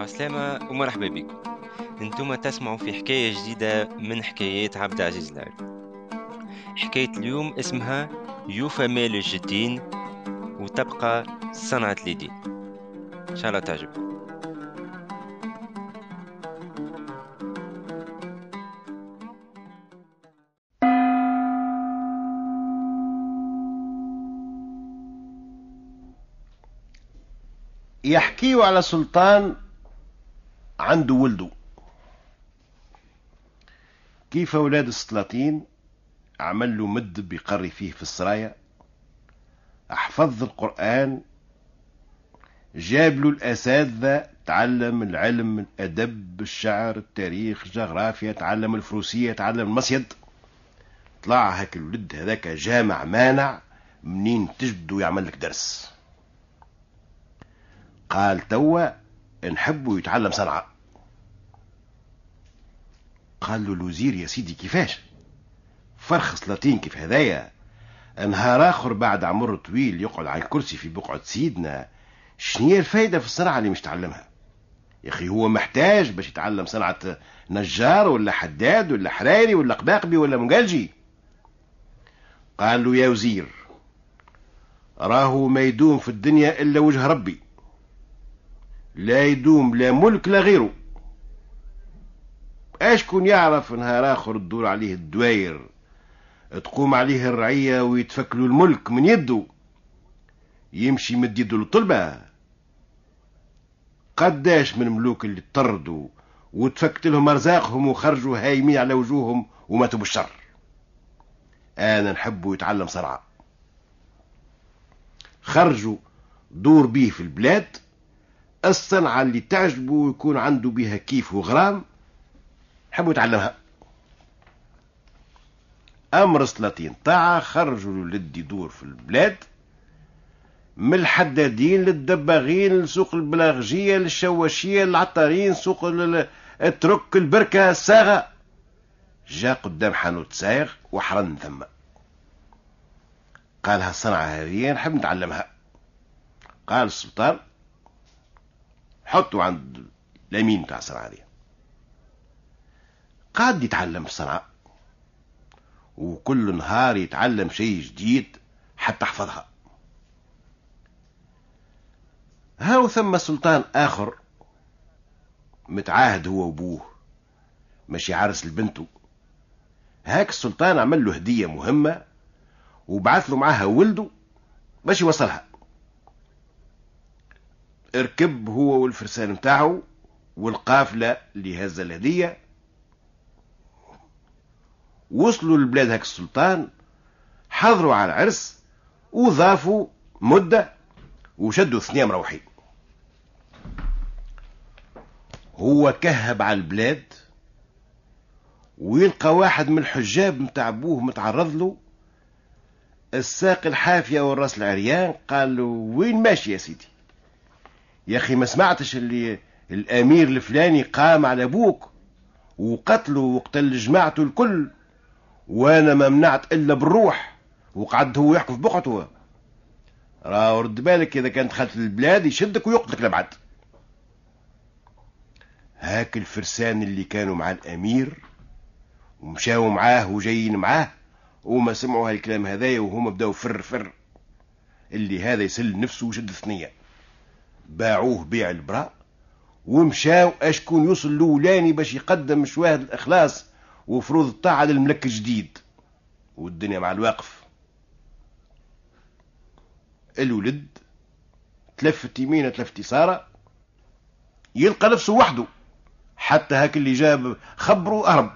عسلامة ومرحبا بكم. أنتم تسمعوا في حكاية جديدة من حكايات عبد العزيز العربي. حكاية اليوم اسمها يوفى مال الجدين وتبقى صنعة اليدين. إن شاء الله تعجبكم. يحكيوا على سلطان عنده ولده. كيف أولاد السلاطين؟ عمل له مد بيقري فيه في السرايا. حفظ القرآن. جاب له الأساتذة تعلم العلم الأدب الشعر التاريخ الجغرافيا تعلم الفروسية تعلم المصيد. طلع هاك الولد هذاك جامع مانع منين تجده يعمل لك درس. قال توا نحبه يتعلم صنعة قال له الوزير يا سيدي كيفاش؟ فرخ سلاطين كيف هذايا نهار آخر بعد عمر طويل يقعد على الكرسي في بقعة سيدنا. شنية الفايدة في الصنعة اللي مش تعلمها؟ يا أخي هو محتاج باش يتعلم صنعة نجار ولا حداد ولا حراري ولا قباقبي ولا مقالجي قال له يا وزير راهو ما يدوم في الدنيا إلا وجه ربي. لا يدوم لا ملك لا غيره. اشكون يعرف نهار آخر تدور عليه الدواير تقوم عليه الرعية ويتفكلوا الملك من يده يمشي مد يده للطلبة. قداش من ملوك اللي طردوا وتفكت لهم أرزاقهم وخرجوا هايمين على وجوههم وماتوا بالشر. أنا نحبه يتعلم صنعة خرجوا دور بيه في البلاد الصنعة اللي تعجبه يكون عنده بها كيف وغرام حبوا يتعلمها أمر سلاطين. طاعة خرجوا الولد يدور في البلاد. من الحدادين للدباغين لسوق البلاغجية للشواشية للعطارين سوق الترك البركة الساغة. جاء قدام حانوت سايغ وحرن ثم. قال هالصنعة هذه نحب نتعلمها. قال السلطان حطوا عند اليمين تاع الصنعة هذه. قاعد يتعلم الصنعة. وكل نهار يتعلم شيء جديد حتى حفظها هاو ثم سلطان آخر متعاهد هو وأبوه ماشي عرس لبنته. هاك السلطان عمل له هدية مهمة وبعث له معاها ولده باش يوصلها. اركب هو والفرسان متاعه والقافلة اللي هز الهدية وصلوا لبلاد هاك السلطان حضروا على العرس وضافوا مدة وشدوا ثنية مروحين هو كهب على البلاد ويلقى واحد من الحجاب متاع أبوه متعرض له الساق الحافية والراس العريان قال له وين ماشي يا سيدي؟ يا أخي ما سمعتش اللي الأمير الفلاني قام على أبوك وقتله وقتل جماعته الكل. وأنا ما منعت إلا بالروح وقعد هو يحكم في بقعته. راه رد بالك إذا كان دخلت البلاد يشدك ويقتلك لبعد. هاك الفرسان اللي كانوا مع الأمير ومشاو معاه وجايين معاه وما سمعوا هالكلام هذايا وهما بداو فر فر. اللي هذا يسل نفسه وشد ثنيه باعوه بيع البراء ومشاو أشكون يوصل الاولاني باش يقدم شواهد الإخلاص. وفروض الطاعة للملك الجديد. والدنيا مع الواقف. الولد تلفت يمين تلفت يسارة يلقى نفسه وحده حتى هاك اللي جاب خبره أهرب.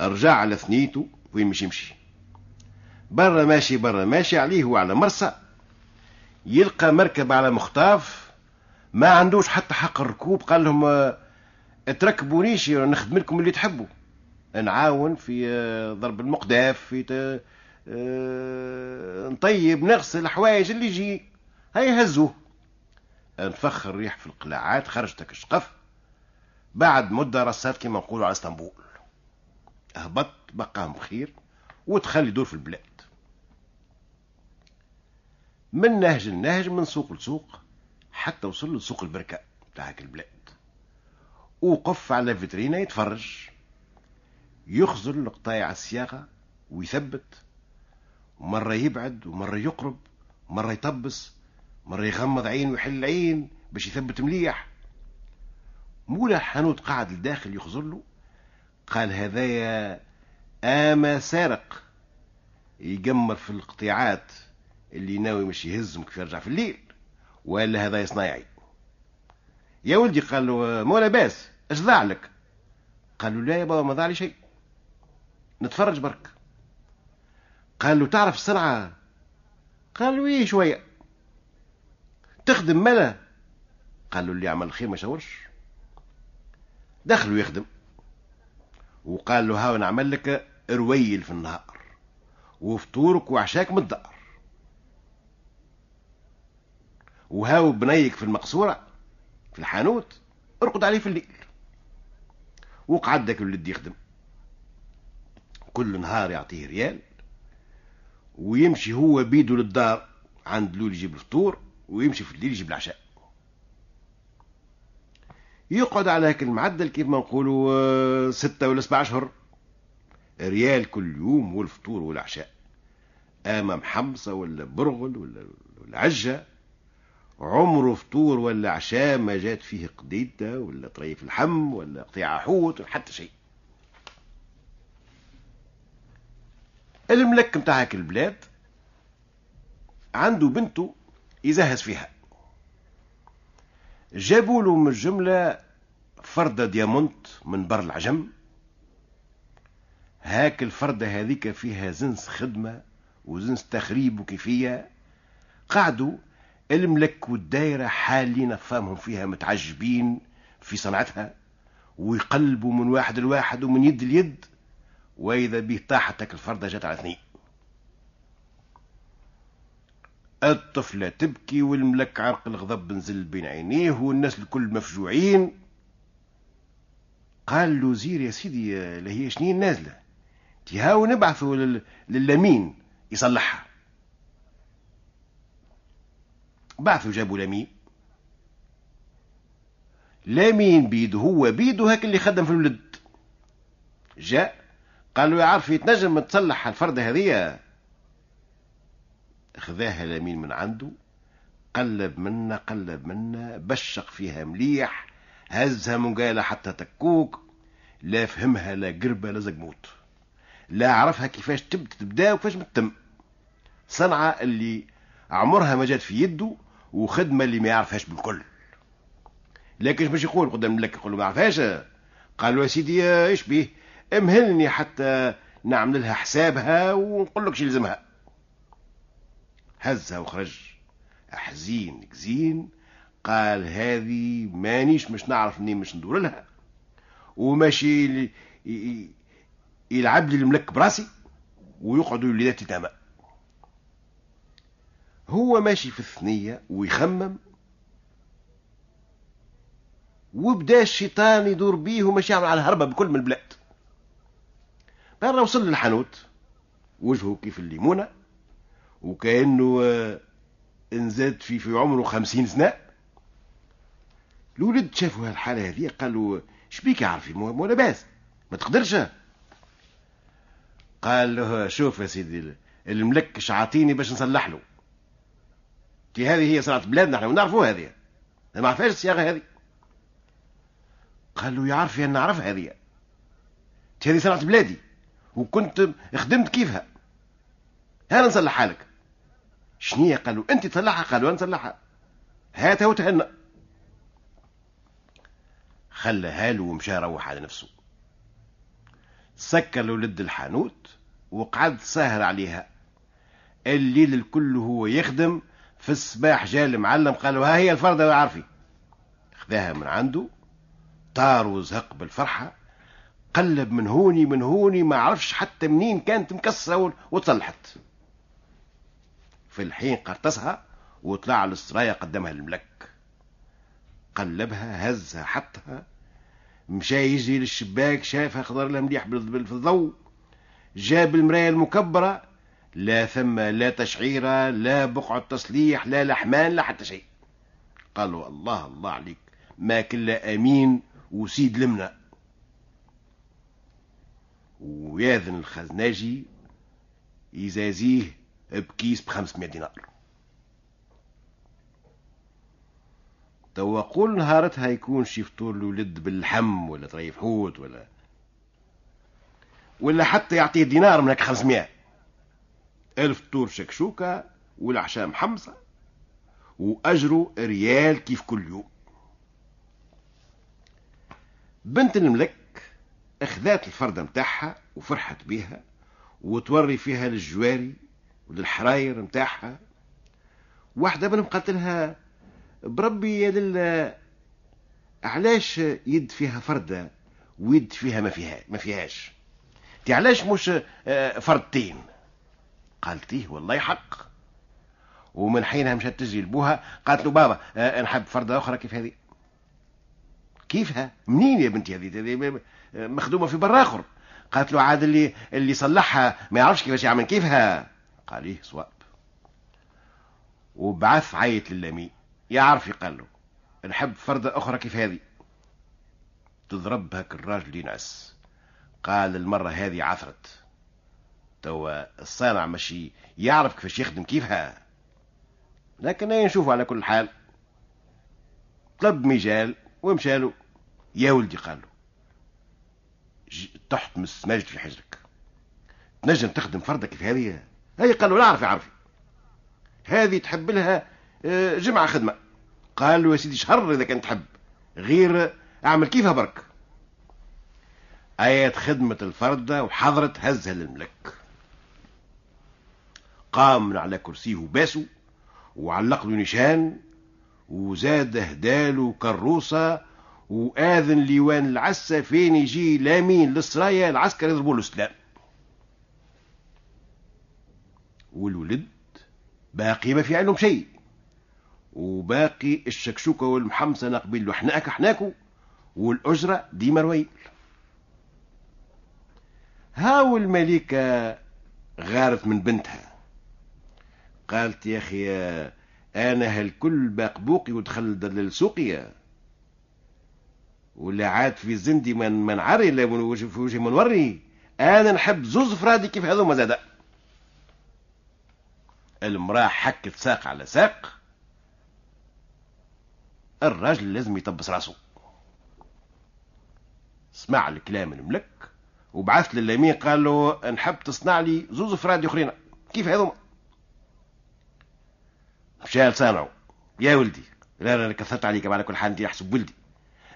رجع على ثنيته وين مش يمشي. برا ماشي برا ماشي عليه وعلى مرسى. يلقى مركب على مخطاف ما عندوش حتى حق الركوب قال لهم تركبونيش نخدم لكم اللي تحبوا. نعاون في آه، ضرب المقداف في آه، نطيب نغسل الحوايج اللي يجي. هاي هزوه. نفخ الريح في القلاعات خرجتك الشقف بعد مدة رصات كما نقولوا على اسطنبول. هبط بقاهم بخير ودخل يدور في البلاد. من نهج لنهج من سوق لسوق حتى وصل لسوق البركة بتاع البلاد. وقف على فيترينا يتفرج. يخزل قطايع السياقة ويثبت. مرة يبعد ومرة يقرب. مرة يطبس. مرة يغمض عين ويحل العين باش يثبت مليح. مولا حانوت قاعد لداخل يخزر له. قال هذايا آما سارق. يقمر في القطيعات اللي ناوي مش يهزهم كيف يرجع في الليل. ولا هذا صنايعي يا ولدي قال له مولا باس اش ضاع لك. قال له لا يا بابا ما ضاع لي شيء. نتفرج برك. قال له تعرف الصنعة؟ قال له إيه شوية. تخدم ملا قال له اللي يعمل الخير ما يشاورش. دخلوا يخدم. وقال له هاو نعمل لك رويل في النهار وفطورك وعشاك من الدار وهاو بنيك في المقصورة في الحانوت ارقد عليه في الليل. وقعد ذاك الولد يخدم. كل نهار يعطيه ريال ويمشي هو بيدو للدار عند لول يجيب الفطور ويمشي في الليل يجيب العشاء. يقعد على هيك المعدل كيف ما نقولوا آه، ستة ولا سبعة أشهر. ريال كل يوم والفطور والعشاء. أما محمصة ولا برغل ولا, ولا عجة. عمره فطور ولا عشاء ما جات فيه قديدة ولا طريف الحم ولا قطيعة حوت ولا حتى شيء. الملك متاع هاك البلاد عنده بنته يزهز فيها. جابوا له من الجملة فردة diamant من بر العجم. هاك الفردة هذيك فيها زنس خدمة وزنس تخريب وكيفية. قعدوا الملك والدايرة حالين فامهم فيها متعجبين في صنعتها ويقلبوا من واحد لواحد ومن يد ليد وإذا به طاحتك الفردة جات على اثنين. الطفلة تبكي والملك عرق الغضب نزل بين عينيه والناس الكل مفجوعين. قال له زير يا سيدي اللي هي شنين نازلة؟ تهاو نبعثوا للمين يصلحها. بعثوا جابوا لمين لامين بيده هو بيده هاك اللي خدم في الولد. جاء قال له يا عارف تنجم تصلح الفردة هذه خذاها لمين من عنده قلب منا قلب منا بشق فيها مليح هزها من حتى تكوك لا فهمها لا قربة لا زقموت لا عرفها كيفاش تبدأ تبدأ وكيفاش بتتم صنعة اللي عمرها ما جات في يده وخدمة اللي ما يعرفهاش بالكل. لكن باش يقول قدام الملك يقول ما يعرفهاش قال له يا سيدي إيش بيه؟ أمهلني حتى نعمل لها حسابها ونقول لك يلزمها. هزها وخرج. حزين كزين قال هذه مانيش مش نعرف منين مش ندور لها. وماشي يلعب لي الملك براسي ويقعدوا وليداتي تاما. هو ماشي في الثنية ويخمم وبدا الشيطان يدور بيه وماشي يعمل على الهربة بكل من البلاد. مرة وصل للحانوت وجهه كيف الليمونة وكأنه آه، انزاد في في عمره خمسين سنة. الولد شافوا هالحالة هذه قالوا شبيك يا عرفي؟ مو لاباس ما تقدرش. قال له شوف يا سيدي الملك شعاطيني باش نصلح له. تي هذه هي صناعة بلادنا إحنا نعرفوها هذه. ما عرفهاش الصياغة هذه. قال له يا عرفي أنا نعرفها هذه هذه صناعة بلادي. وكنت خدمت كيفها. هانا نصلحها لك؟ شنية قالوا أنت تصلحها. قالوا أنا نصلحها. هاتها وتهنى خلى هالو ومشى روح على نفسه. سكر لولد الحانوت وقعد ساهر عليها. الليل الكل هو يخدم في الصباح جاء المعلم قال له ها هي الفردة عارفي خذاها من عنده طار وزهق بالفرحة قلب من هوني من هوني ما عرفش حتى منين كانت مكسرة وتصلحت. في الحين قرطسها وطلع على السرايا قدمها للملك. قلبها هزها حطها مشى يجي للشباك شافها خضر لها مليح في الضوء جاب المراية المكبرة لا ثم لا تشعيرة لا بقعة تصليح لا لحمان لا حتى شيء. قالوا الله الله عليك ما كلا أمين وسيد لمنى وياذن الخزناجي يزازيه بكيس بخمسمائة دينار. توا قول نهارتها يكون شي فطور الولد باللحم ولا طريف حوت ولا ولا حتى يعطيه دينار من هيك 500 ألف فطور شكشوكة والعشاء محمصة وأجره ريال كيف كل يوم. بنت الملك اخذات الفردة متاعها وفرحت بيها وتوري فيها للجواري وللحراير متاعها. واحدة منهم قالت لها بربي يا لله علاش يد فيها فردة ويد فيها ما فيها ما فيهاش؟ تي علاش مش آه، فردتين؟ قالت إيه والله حق. ومن حينها مشات تجري لبوها قالت له بابا آه، نحب فردة أخرى كيف هذه؟ كيفها؟ منين يا بنتي هذه؟ مخدومة في بر آخر. قالت له عاد اللي اللي صلحها ما يعرفش كيفاش يعمل كيفها؟ قال إيه صواب. وبعث عيط للامين يعرف يقال له نحب فردة أخرى كيف هذه؟ تضرب هك الراجل ينعس. قال المرة هذه عثرت. توا الصانع ماشي يعرف كيفاش يخدم كيفها. لكن نشوفوا على كل حال. طلب مجال ومشالو. يا ولدي قال له تحت مس ماجد في حجرك. تنجم تخدم فردة كيف هذه. هي قال له لا اعرف يعرف هذه تحب لها آه، جمعة خدمة. قال له يا سيدي شهر إذا كنت تحب. غير أعمل كيفها برك. آيات خدمة الفردة وحضرت هزها للملك. قام من على كرسيه وباسه وعلق له نشان وزاد هداله كروسة وآذن ليوان العسة فين يجي لامين للسرايا العسكر يضربوا له سلام. والولد باقي ما في عندهم شيء وباقي الشكشوكة والمحمصة نقبل له حناك حناكو والأجرة ديما رويل. هاو الملكة غارت من بنتها؟ قالت يا أخي أنا هالكل باقبوقي ودخل دلل سوقيا ولا عاد في زندي من من عري لا في وجه منوري أنا نحب زوز فرادي كيف هذو مزادا المرأة حكت ساق على ساق. الراجل لازم يطبس راسه. سمع الكلام الملك وبعث لليمين قال له نحب تصنع لي زوز فرادي أخرين. كيف هذوما؟ مشى لصانعه يا ولدي لا لا كثرت عليك على كل حال أنت احسب ولدي.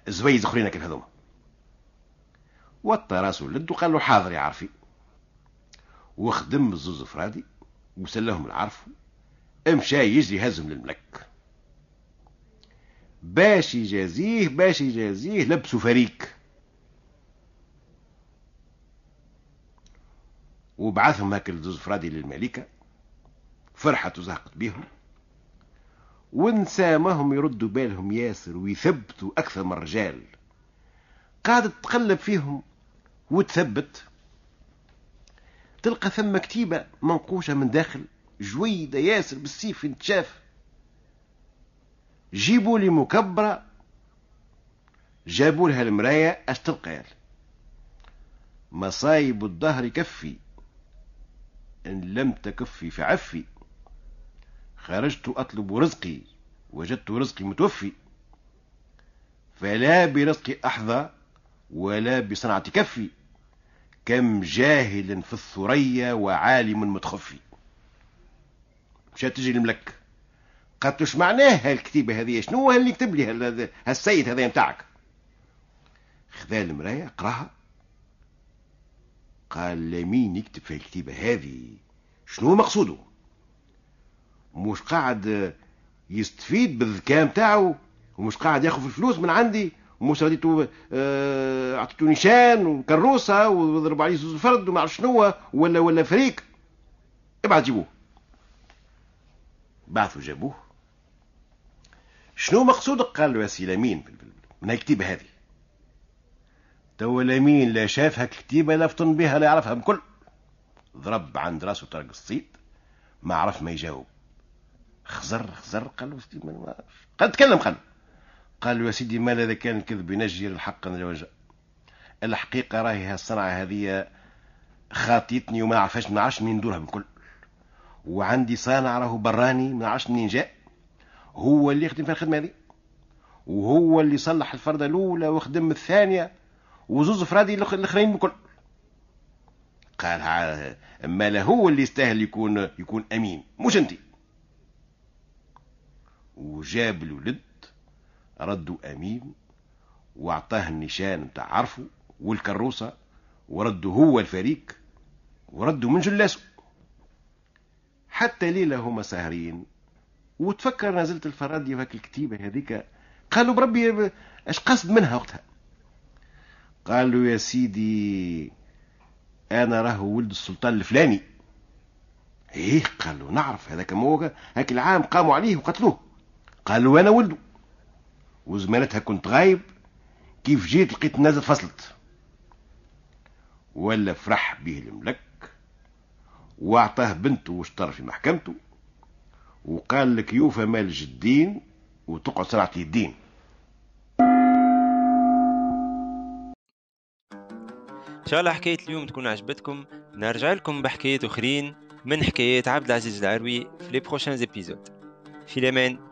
زويز اخرين كيف هذوما وطى راسه لد وقال له حاضر يا عرفي. وخدم الزوز فرادي وسلهم العرف. امشى يجري هزم للملك. باش يجازيه باش يجازيه لبسوا فريك. وبعثهم هاك الزوز فرادي للملكة. فرحت وزهقت بيهم. ونسامهم يردوا بالهم ياسر ويثبتوا أكثر من رجال. قاعدة تقلب فيهم وتثبت. تلقى ثم كتيبة منقوشة من داخل جويدة ياسر بالسيف انتشاف جيبوا لي مكبرة جابوا لها المراية أش تلقى؟ مصايب الدهر كفي إن لم تكفي فعفي. خرجت أطلب رزقي وجدت رزقي متوفي. فلا برزقي أحظى ولا بصنعة كفي. كم جاهل في الثريا وعالم متخفي. مشات تجي الملك. قالت وش معناه هالكتيبة هذه؟ شنو اللي كتب لي هالسيد هذا متاعك؟ خذا المراية قراها قال لمين يكتب في الكتيبة هذه؟ شنو مقصوده؟ مش قاعد يستفيد بالذكاء متاعه ومش قاعد ياخذ الفلوس من عندي ومش رديتو آه اعطيتو نيشان وكروسه وضرب عليه زوز فرد وما شنو ولا ولا فريق. ابعث جيبوه. بعثوا جابوه. شنو مقصودك قال له يا سي لمين من الكتيبة هذه. تو لمين لا شاف هاك الكتيبة لا فطن بها لا يعرفها بكل ضرب عند راسه طرق الصيد ما عرف ما يجاوب. خزر خزر قال له قال تكلم قال. قال له يا سيدي ما اذا كان الكذب ينجي الحق الوجه الحقيقة راهي هالصنعه هذه خاطيتني وما عرفاش ما عرفش منين ندورها بالكل. وعندي صانع راهو براني ما عرفش منين جاء. هو اللي يخدم في الخدمة هذه. وهو اللي صلح الفرده الأولى وخدم الثانية. وزوز فرادي الأخرين بكل قال أما هو اللي يستاهل يكون يكون أمين. مش أنت. وجاب الولد ردوا أمين وأعطاه النشان نتاع عرفه والكروسة وردوا هو الفريق وردوا من جلاسه. حتى ليلة هما ساهرين وتفكر نزلت الفرادي في الكتيبة هذيك قالوا بربي اش قصد منها وقتها؟ قالوا يا سيدي أنا راهو ولد السلطان الفلاني. إيه قالوا نعرف هذاك مو هاك العام قاموا عليه وقتلوه. قالوا أنا ولده وزمانتها كنت غايب كيف جيت لقيت نازل فصلت ولا فرح به الملك واعطاه بنته واشترى في محكمته وقال لك يوفى مال جدين وتقعد سرعة الدين. إن شاء الله حكاية اليوم تكون عجبتكم. نرجع لكم بحكايات أخرين من حكايات عبد العزيز العروي في لي بروشان في الامان